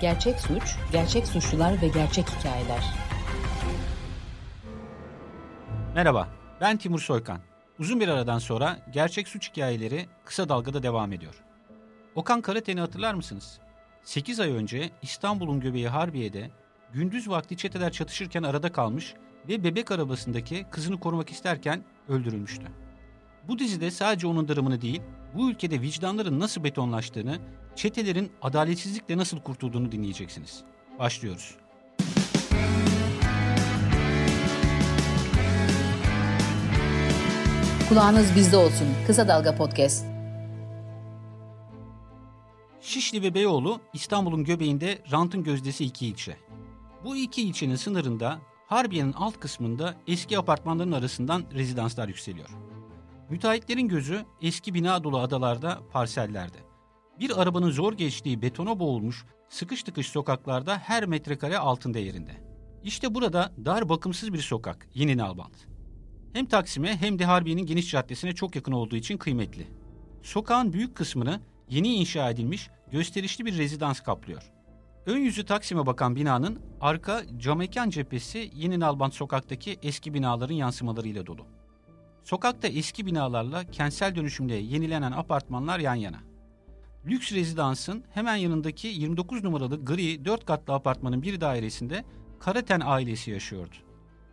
Gerçek suç, gerçek suçlular ve gerçek hikayeler. Merhaba, ben Timur Soykan. Uzun bir aradan sonra gerçek suç hikayeleri kısa dalgada devam ediyor. Okan Karaten'i hatırlar mısınız? 8 ay önce İstanbul'un göbeği Harbiye'de gündüz vakti çeteler çatışırken arada kalmış ve bebek arabasındaki kızını korumak isterken öldürülmüştü. Bu dizide sadece onun dramını değil, bu ülkede vicdanların nasıl betonlaştığını, çetelerin adaletsizlikle nasıl kurtulduğunu dinleyeceksiniz. Başlıyoruz. Kulağınız bizde olsun. Kısa Dalga Podcast. Şişli ve Beyoğlu İstanbul'un göbeğinde rantın gözdesi iki ilçe. Bu iki ilçenin sınırında Harbiye'nin alt kısmında eski apartmanların arasından rezidanslar yükseliyor. Müteahhitlerin gözü eski bina dolu adalarda, parsellerde. Bir arabanın zor geçtiği betona boğulmuş, sıkış tıkış sokaklarda her metrekare altın değerinde. İşte burada dar bakımsız bir sokak, Yeni Nalbant. Hem Taksim'e hem de Harbiye'nin geniş caddesine çok yakın olduğu için kıymetli. Sokağın büyük kısmını yeni inşa edilmiş gösterişli bir rezidans kaplıyor. Ön yüzü Taksim'e bakan binanın arka camekan cephesi Yeni Nalbant sokaktaki eski binaların yansımalarıyla dolu. Sokakta eski binalarla kentsel dönüşümle yenilenen apartmanlar yan yana. Lüks rezidansın hemen yanındaki 29 numaralı gri 4 katlı apartmanın bir dairesinde Karaten ailesi yaşıyordu.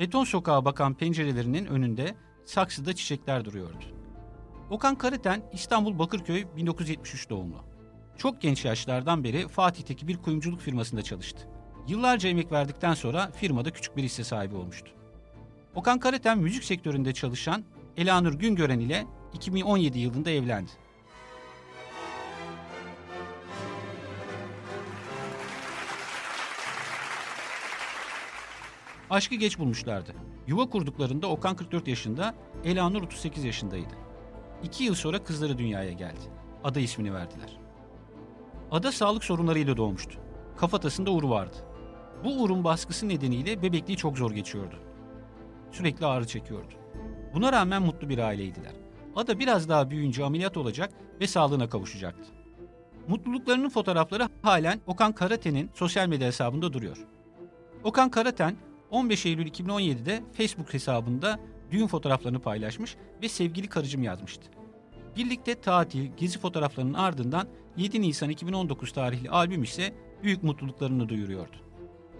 Beton sokağa bakan pencerelerinin önünde saksıda çiçekler duruyordu. Okan Karaten İstanbul Bakırköy 1973 doğumlu. Çok genç yaşlardan beri Fatih'teki bir kuyumculuk firmasında çalıştı. Yıllarca emek verdikten sonra firmada küçük bir hisse sahibi olmuştu. Okan Karaten müzik sektöründe çalışan Elanur Güngören ile 2017 yılında evlendi. Aşkı geç bulmuşlardı. Yuva kurduklarında Okan 44 yaşında, Elanur 38 yaşındaydı. İki yıl sonra kızları dünyaya geldi. Ada ismini verdiler. Ada sağlık sorunlarıyla doğmuştu. Kafatasında ur vardı. Bu urun baskısı nedeniyle bebekliği çok zor geçiyordu. Sürekli ağrı çekiyordu. Buna rağmen mutlu bir aileydiler. Ada biraz daha büyüyünce ameliyat olacak ve sağlığına kavuşacaktı. Mutluluklarının fotoğrafları halen Okan Karaten'in sosyal medya hesabında duruyor. Okan Karaten 15 Eylül 2017'de Facebook hesabında düğün fotoğraflarını paylaşmış ve sevgili karıcım yazmıştı. Birlikte tatil, gezi fotoğraflarının ardından 7 Nisan 2019 tarihli albüm ise büyük mutluluklarını duyuruyordu.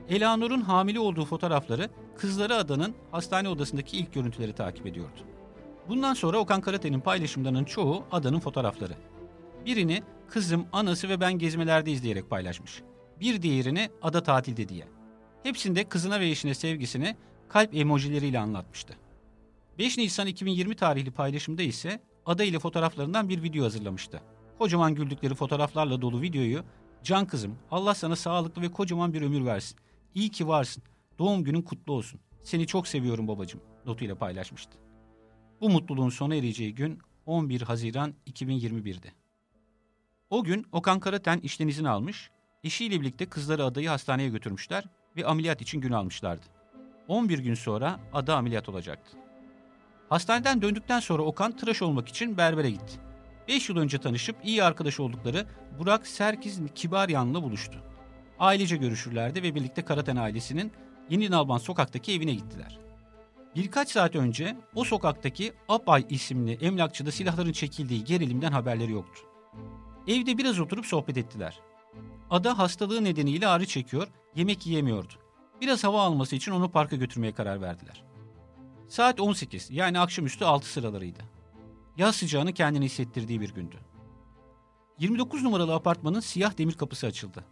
Elanur'un hamile olduğu fotoğrafları kızları adanın hastane odasındaki ilk görüntüleri takip ediyordu. Bundan sonra Okan Karaten'in paylaşımlarının çoğu adanın fotoğrafları. Birini kızım, anası ve ben gezmelerde izleyerek paylaşmış. Bir diğerini ada tatilde diye. Hepsinde kızına ve eşine sevgisini kalp emojileriyle anlatmıştı. 5 Nisan 2020 tarihli paylaşımda ise ada ile fotoğraflarından bir video hazırlamıştı. Kocaman güldükleri fotoğraflarla dolu videoyu Can kızım Allah sana sağlıklı ve kocaman bir ömür versin. İyi ki varsın. Doğum günün kutlu olsun. Seni çok seviyorum babacığım notuyla paylaşmıştı. Bu mutluluğun sona ereceği gün 11 Haziran 2021'di. O gün Okan Karaten işten izin almış, eşiyle birlikte kızları adayı hastaneye götürmüşler ve ameliyat için gün almışlardı. 11 gün sonra ada ameliyat olacaktı. Hastaneden döndükten sonra Okan tıraş olmak için berbere gitti. 5 yıl önce tanışıp iyi arkadaş oldukları Burak Serkiz Kibaryan'la buluştu. Ailece görüşürlerdi ve birlikte Karaten ailesinin Yeni Nalban sokaktaki evine gittiler. Birkaç saat önce o sokaktaki Apay isimli emlakçıda silahların çekildiği gerilimden haberleri yoktu. Evde biraz oturup sohbet ettiler. Ada hastalığı nedeniyle ağrı çekiyor, yemek yiyemiyordu. Biraz hava alması için onu parka götürmeye karar verdiler. Saat 18 yani akşamüstü 6 sıralarıydı. Yaz sıcağını kendini hissettirdiği bir gündü. 29 numaralı apartmanın siyah demir kapısı açıldı.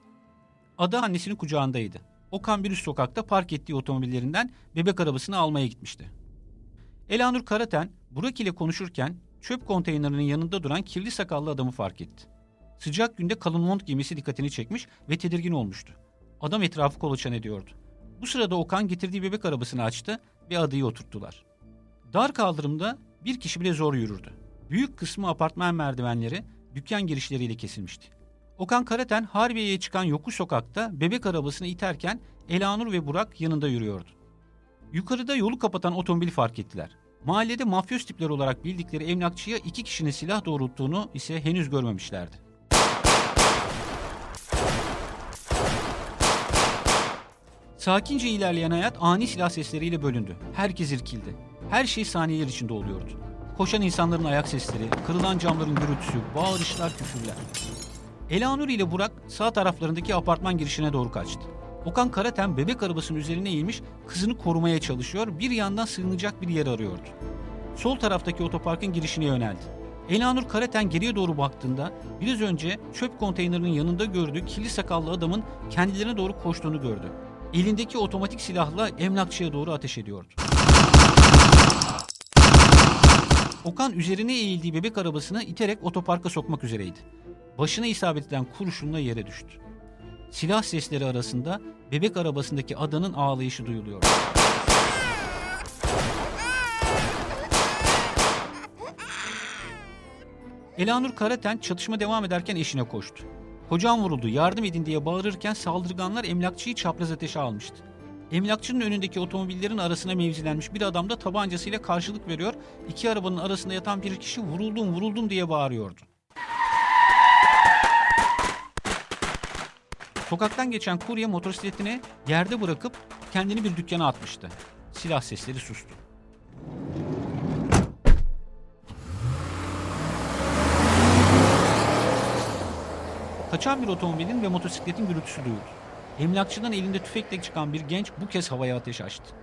Ada annesinin kucağındaydı. Okan bir üst sokakta park ettiği otomobillerinden bebek arabasını almaya gitmişti. Elanur Karaten, Burak ile konuşurken çöp konteynerinin yanında duran kirli sakallı adamı fark etti. Sıcak günde kalın mont giymesi dikkatini çekmiş ve tedirgin olmuştu. Adam etrafı kolaçan ediyordu. Bu sırada Okan getirdiği bebek arabasını açtı ve adayı oturttular. Dar kaldırımda bir kişi bile zor yürürdü. Büyük kısmı apartman merdivenleri dükkan girişleriyle kesilmişti. Okan Karaten Harbiye'ye çıkan yokuş sokakta bebek arabasını iterken Elanur ve Burak yanında yürüyordu. Yukarıda yolu kapatan otomobil fark ettiler. Mahallede mafyöz tipler olarak bildikleri emlakçıya iki kişinin silah doğrulttuğunu ise henüz görmemişlerdi. Sakince ilerleyen hayat ani silah sesleriyle bölündü. Herkes irkildi. Her şey saniyeler içinde oluyordu. Koşan insanların ayak sesleri, kırılan camların gürültüsü, bağırışlar, küfürler. Elanur ile Burak sağ taraflarındaki apartman girişine doğru kaçtı. Okan Karaten bebek arabasının üzerine eğilmiş kızını korumaya çalışıyor, bir yandan sığınacak bir yer arıyordu. Sol taraftaki otoparkın girişine yöneldi. Elanur Karaten geriye doğru baktığında biraz önce çöp konteynerinin yanında gördüğü kirli sakallı adamın kendilerine doğru koştuğunu gördü. Elindeki otomatik silahla emlakçıya doğru ateş ediyordu. Okan üzerine eğildiği bebek arabasını iterek otoparka sokmak üzereydi. Başına isabet eden kurşunla yere düştü. Silah sesleri arasında bebek arabasındaki adanın ağlayışı duyuluyor. Elanur Karaten çatışma devam ederken eşine koştu. Kocam vuruldu yardım edin diye bağırırken saldırganlar emlakçıyı çapraz ateşe almıştı. Emlakçının önündeki otomobillerin arasına mevzilenmiş bir adam da tabancasıyla karşılık veriyor. İki arabanın arasında yatan bir kişi vuruldum vuruldum diye bağırıyordu. Sokaktan geçen kurye motosikletini yerde bırakıp kendini bir dükkana atmıştı. Silah sesleri sustu. Kaçan bir otomobilin ve motosikletin gürültüsü duyuldu. Emlakçıdan elinde tüfekle çıkan bir genç bu kez havaya ateş açtı.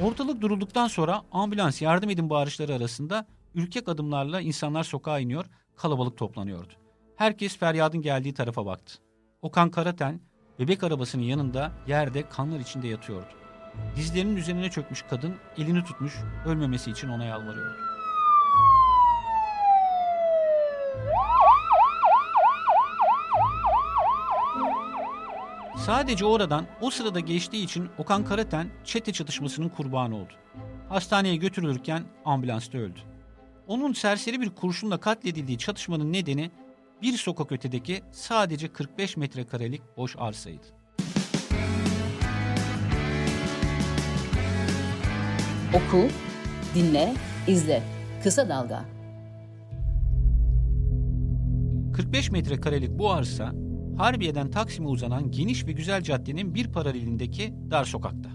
Ortalık durulduktan sonra ambulans yardım edin bağırışları arasında ürkek adımlarla insanlar sokağa iniyor, kalabalık toplanıyordu. Herkes feryadın geldiği tarafa baktı. Okan Karaten bebek arabasının yanında yerde kanlar içinde yatıyordu. Dizlerinin üzerine çökmüş kadın elini tutmuş ölmemesi için ona yalvarıyordu. Sadece oradan o sırada geçtiği için Okan Karaten çete çatışmasının kurbanı oldu. Hastaneye götürülürken ambulansta öldü. Onun serseri bir kurşunla katledildiği çatışmanın nedeni bir sokak ötedeki sadece 45 metrekarelik boş arsaydı. Oku, dinle, izle. Kısa Dalga. 45 metrekarelik bu arsa Harbiye'den Taksim'e uzanan geniş ve güzel caddenin bir paralelindeki dar sokakta.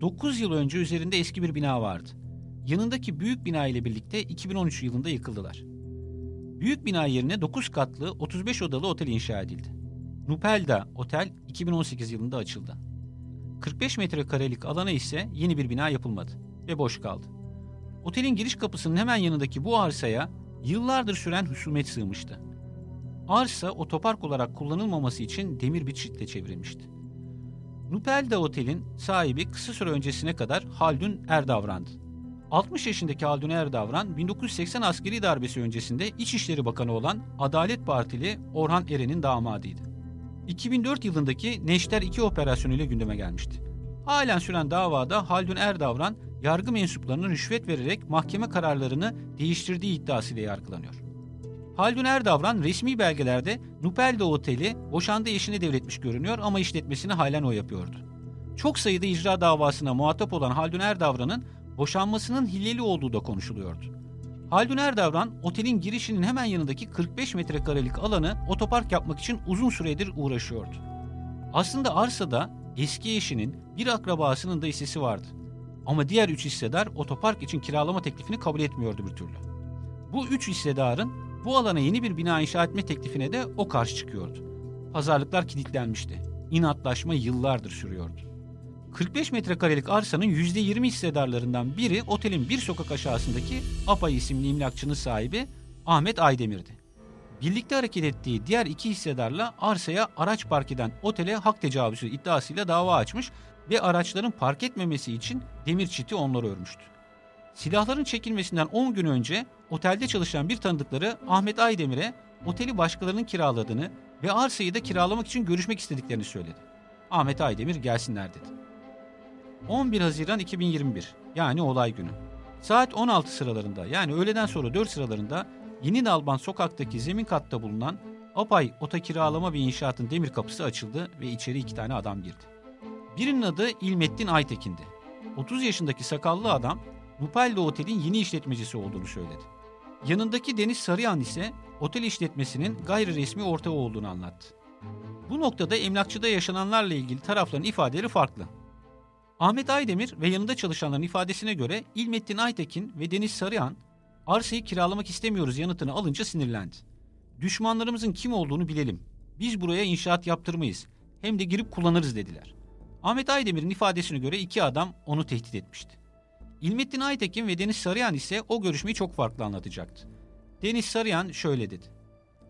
9 yıl önce üzerinde eski bir bina vardı. Yanındaki büyük bina ile birlikte 2013 yılında yıkıldılar. Büyük bina yerine 9 katlı 35 odalı otel inşa edildi. Nupelda Otel 2018 yılında açıldı. 45 metrekarelik alana ise yeni bir bina yapılmadı ve boş kaldı. Otelin giriş kapısının hemen yanındaki bu arsaya yıllardır süren husumet sığmıştı. Arsa otopark olarak kullanılmaması için demir bir çitle çevrilmişti. Nupelda Otel'in sahibi kısa süre öncesine kadar Haldun Erdavran'dı. 60 yaşındaki Haldun Erdavran 1980 askeri darbesi öncesinde İçişleri Bakanı olan Adalet Partili Orhan Eren'in damadıydı. 2004 yılındaki Neşter 2 operasyonuyla gündeme gelmişti. Halen süren davada Haldun Erdavran yargı mensuplarının rüşvet vererek mahkeme kararlarını değiştirdiği iddiasıyla yargılanıyor. Haldun Erdavran resmi belgelerde Nupelda Oteli boşandığı eşine devretmiş görünüyor ama işletmesini halen o yapıyordu. Çok sayıda icra davasına muhatap olan Haldun Erdavran'ın boşanmasının hileli olduğu da konuşuluyordu. Haldun Erdavran otelin girişinin hemen yanındaki 45 metrekarelik alanı otopark yapmak için uzun süredir uğraşıyordu. Aslında arsada eski eşinin bir akrabasının da hissesi vardı. Ama diğer üç hissedar otopark için kiralama teklifini kabul etmiyordu bir türlü. Bu üç hissedarın bu alana yeni bir bina inşa etme teklifine de o karşı çıkıyordu. Pazarlıklar kilitlenmişti. İnatlaşma yıllardır sürüyordu. 45 metrekarelik arsanın %20 hissedarlarından biri otelin bir sokak aşağısındaki Apay isimli emlakçının sahibi Ahmet Aydemir'di. Birlikte hareket ettiği diğer iki hissedarla arsaya araç park eden otele hak tecavüzü iddiasıyla dava açmış ve araçların park etmemesi için demir çiti onları örmüştü. Silahların çekilmesinden 10 gün önce otelde çalışan bir tanıdıkları Ahmet Aydemir'e oteli başkalarının kiraladığını ve arsayı da kiralamak için görüşmek istediklerini söyledi. Ahmet Aydemir gelsinler dedi. 11 Haziran 2021 yani olay günü. Saat 16 sıralarında yani öğleden sonra 4 sıralarında Yeni Nalban sokaktaki zemin katta bulunan Apay Ota Kiralama ve İnşaat'ın demir kapısı açıldı ve içeri iki tane adam girdi. Birinin adı İlmettin Aytekin'di. 30 yaşındaki sakallı adam Nupallo Otel'in yeni işletmecisi olduğunu söyledi. Yanındaki Deniz Sarıyan ise otel işletmesinin gayri resmi ortağı olduğunu anlattı. Bu noktada emlakçıda yaşananlarla ilgili tarafların ifadeleri farklı. Ahmet Aydemir ve yanında çalışanların ifadesine göre İlmettin Aytekin ve Deniz Sarıyan arsayı kiralamak istemiyoruz yanıtını alınca sinirlendi. Düşmanlarımızın kim olduğunu bilelim. Biz buraya inşaat yaptırmayız. Hem de girip kullanırız dediler. Ahmet Aydemir'in ifadesine göre iki adam onu tehdit etmişti. İlmettin Aytekin ve Deniz Sarıyan ise o görüşmeyi çok farklı anlatacaktı. Deniz Sarıyan şöyle dedi.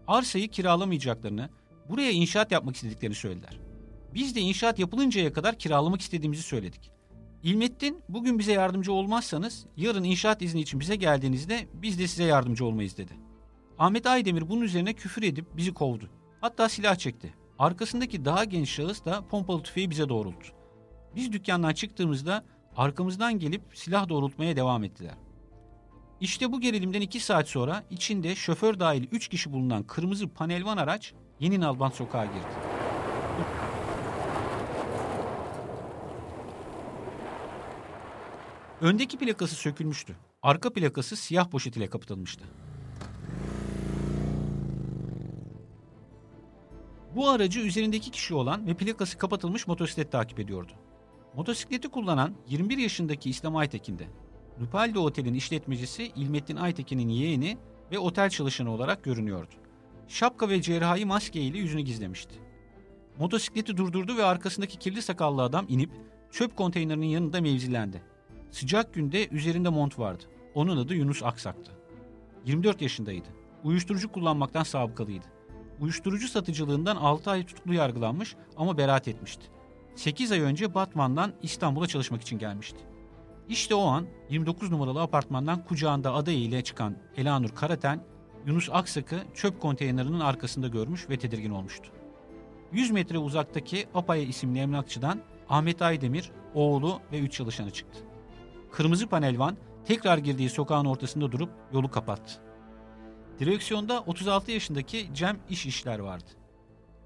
Arsayı kiralamayacaklarını, buraya inşaat yapmak istediklerini söylediler. Biz de inşaat yapılıncaya kadar kiralamak istediğimizi söyledik. İlmettin, bugün bize yardımcı olmazsanız yarın inşaat izni için bize geldiğinizde biz de size yardımcı olmayız dedi. Ahmet Aydemir bunun üzerine küfür edip bizi kovdu. Hatta silah çekti. Arkasındaki daha genç şahıs da pompalı tüfeği bize doğrulttu. Biz dükkandan çıktığımızda arkamızdan gelip silah doğrultmaya devam ettiler. İşte bu gerilimden iki saat sonra içinde şoför dahil üç kişi bulunan kırmızı panelvan araç Yeni Nalbant sokağa girdi. Öndeki plakası sökülmüştü. Arka plakası siyah poşet ile kapatılmıştı. Bu aracı üzerindeki kişi olan ve plakası kapatılmış motosiklet takip ediyordu. Motosikleti kullanan 21 yaşındaki İslam Aytekin'de. Nupaldo Otel'in işletmecisi İlmettin Aytekin'in yeğeni ve otel çalışanı olarak görünüyordu. Şapka ve cerrahi maske ile yüzünü gizlemişti. Motosikleti durdurdu ve arkasındaki kirli sakallı adam inip çöp konteynerinin yanında mevzilendi. Sıcak günde üzerinde mont vardı. Onun adı Yunus Aksak'tı. 24 yaşındaydı. Uyuşturucu kullanmaktan sabıkalıydı. Uyuşturucu satıcılığından 6 ay tutuklu yargılanmış ama beraat etmişti. 8 ay önce Batman'dan İstanbul'a çalışmak için gelmişti. İşte o an 29 numaralı apartmandan kucağında adayı ile çıkan Elanur Karaten, Yunus Aksak'ı çöp konteynerinin arkasında görmüş ve tedirgin olmuştu. 100 metre uzaktaki Apaya isimli emlakçıdan Ahmet Aydemir, oğlu ve 3 çalışanı çıktı. Kırmızı panelvan tekrar girdiği sokağın ortasında durup yolu kapattı. Direksiyonda 36 yaşındaki Cem İş İşler vardı.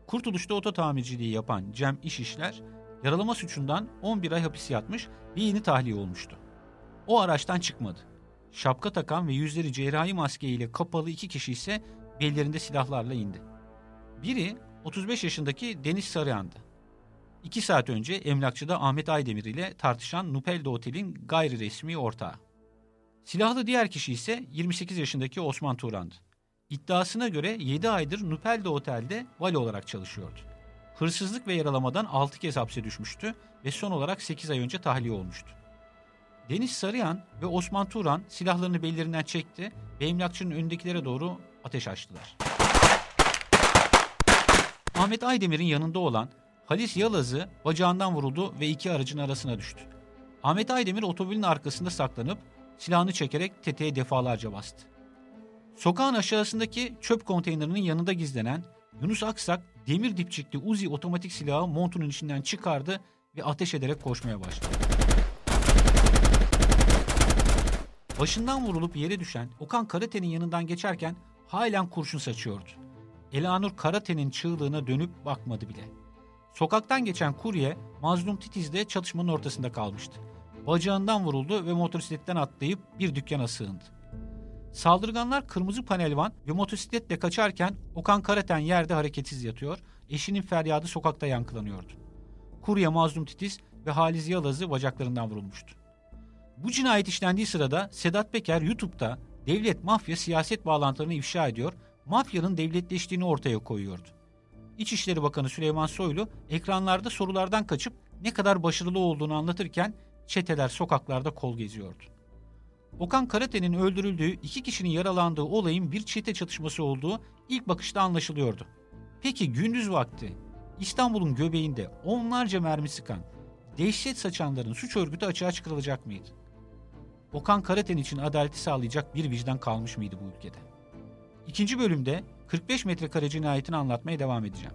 Kurtuluş'ta oto tamirciliği yapan Cem İş İşler, yaralama suçundan 11 ay hapis yatmış ve yeni tahliye olmuştu. O araçtan çıkmadı. Şapka takan ve yüzleri cerrahi maske ile kapalı iki kişi ise bellerinde silahlarla indi. Biri 35 yaşındaki Deniz Sarıyan'dı. İki saat önce emlakçıda Ahmet Aydemir ile tartışan Nupeldo Otel'in gayri resmi ortağı. Silahlı diğer kişi ise 28 yaşındaki Osman Turan'dı. İddiasına göre 7 aydır Nupeldo Otel'de vali olarak çalışıyordu. Hırsızlık ve yaralamadan 6 kez hapse düşmüştü ve son olarak 8 ay önce tahliye olmuştu. Deniz Sarıyan ve Osman Turan silahlarını bellerinden çekti ve emlakçının önündekilere doğru ateş açtılar. Ahmet Aydemir'in yanında olan Halis Yalaz'ı bacağından vuruldu ve iki aracın arasına düştü. Ahmet Aydemir otomobilin arkasında saklanıp silahını çekerek tetiğe defalarca bastı. Sokağın aşağısındaki çöp konteynerinin yanında gizlenen Yunus Aksak demir dipçikli Uzi otomatik silahı montunun içinden çıkardı ve ateş ederek koşmaya başladı. Başından vurulup yere düşen Okan Karate'nin yanından geçerken halen kurşun saçıyordu. Elanur Karate'nin çığlığına dönüp bakmadı bile. Sokaktan geçen kurye Mazlum Titiz'de çatışmanın ortasında kalmıştı. Bacağından vuruldu ve motosikletten atlayıp bir dükkana sığındı. Saldırganlar kırmızı panelvan ve motosikletle kaçarken Okan Karaten yerde hareketsiz yatıyor, eşinin feryadı sokakta yankılanıyordu. Kurye Mazlum Titiz ve Haliz Yalaz'ı bacaklarından vurulmuştu. Bu cinayet işlendiği sırada Sedat Peker YouTube'da devlet mafya siyaset bağlantılarını ifşa ediyor, mafyanın devletleştiğini ortaya koyuyordu. İçişleri Bakanı Süleyman Soylu ekranlarda sorulardan kaçıp ne kadar başarılı olduğunu anlatırken çeteler sokaklarda kol geziyordu. Okan Karate'nin öldürüldüğü, iki kişinin yaralandığı olayın bir çete çatışması olduğu ilk bakışta anlaşılıyordu. Peki gündüz vakti İstanbul'un göbeğinde onlarca mermi sıkan, dehşet saçanların suç örgütü açığa çıkarılacak mıydı? Okan Karaten için adaleti sağlayacak bir vicdan kalmış mıydı bu ülkede? İkinci bölümde 45 metrekare cinayetini anlatmaya devam edeceğim.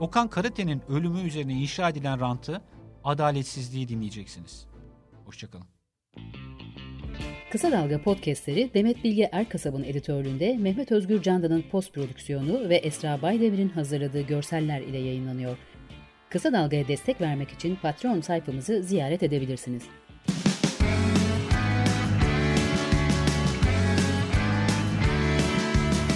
Okan Karate'nin ölümü üzerine inşa edilen rantı, adaletsizliği dinleyeceksiniz. Hoşçakalın. Kısa Dalga podcastleri Demet Bilge Erkasab'ın editörlüğünde Mehmet Özgür Candan'ın post prodüksiyonu ve Esra Baydemir'in hazırladığı görseller ile yayınlanıyor. Kısa Dalga'ya destek vermek için Patreon sayfamızı ziyaret edebilirsiniz.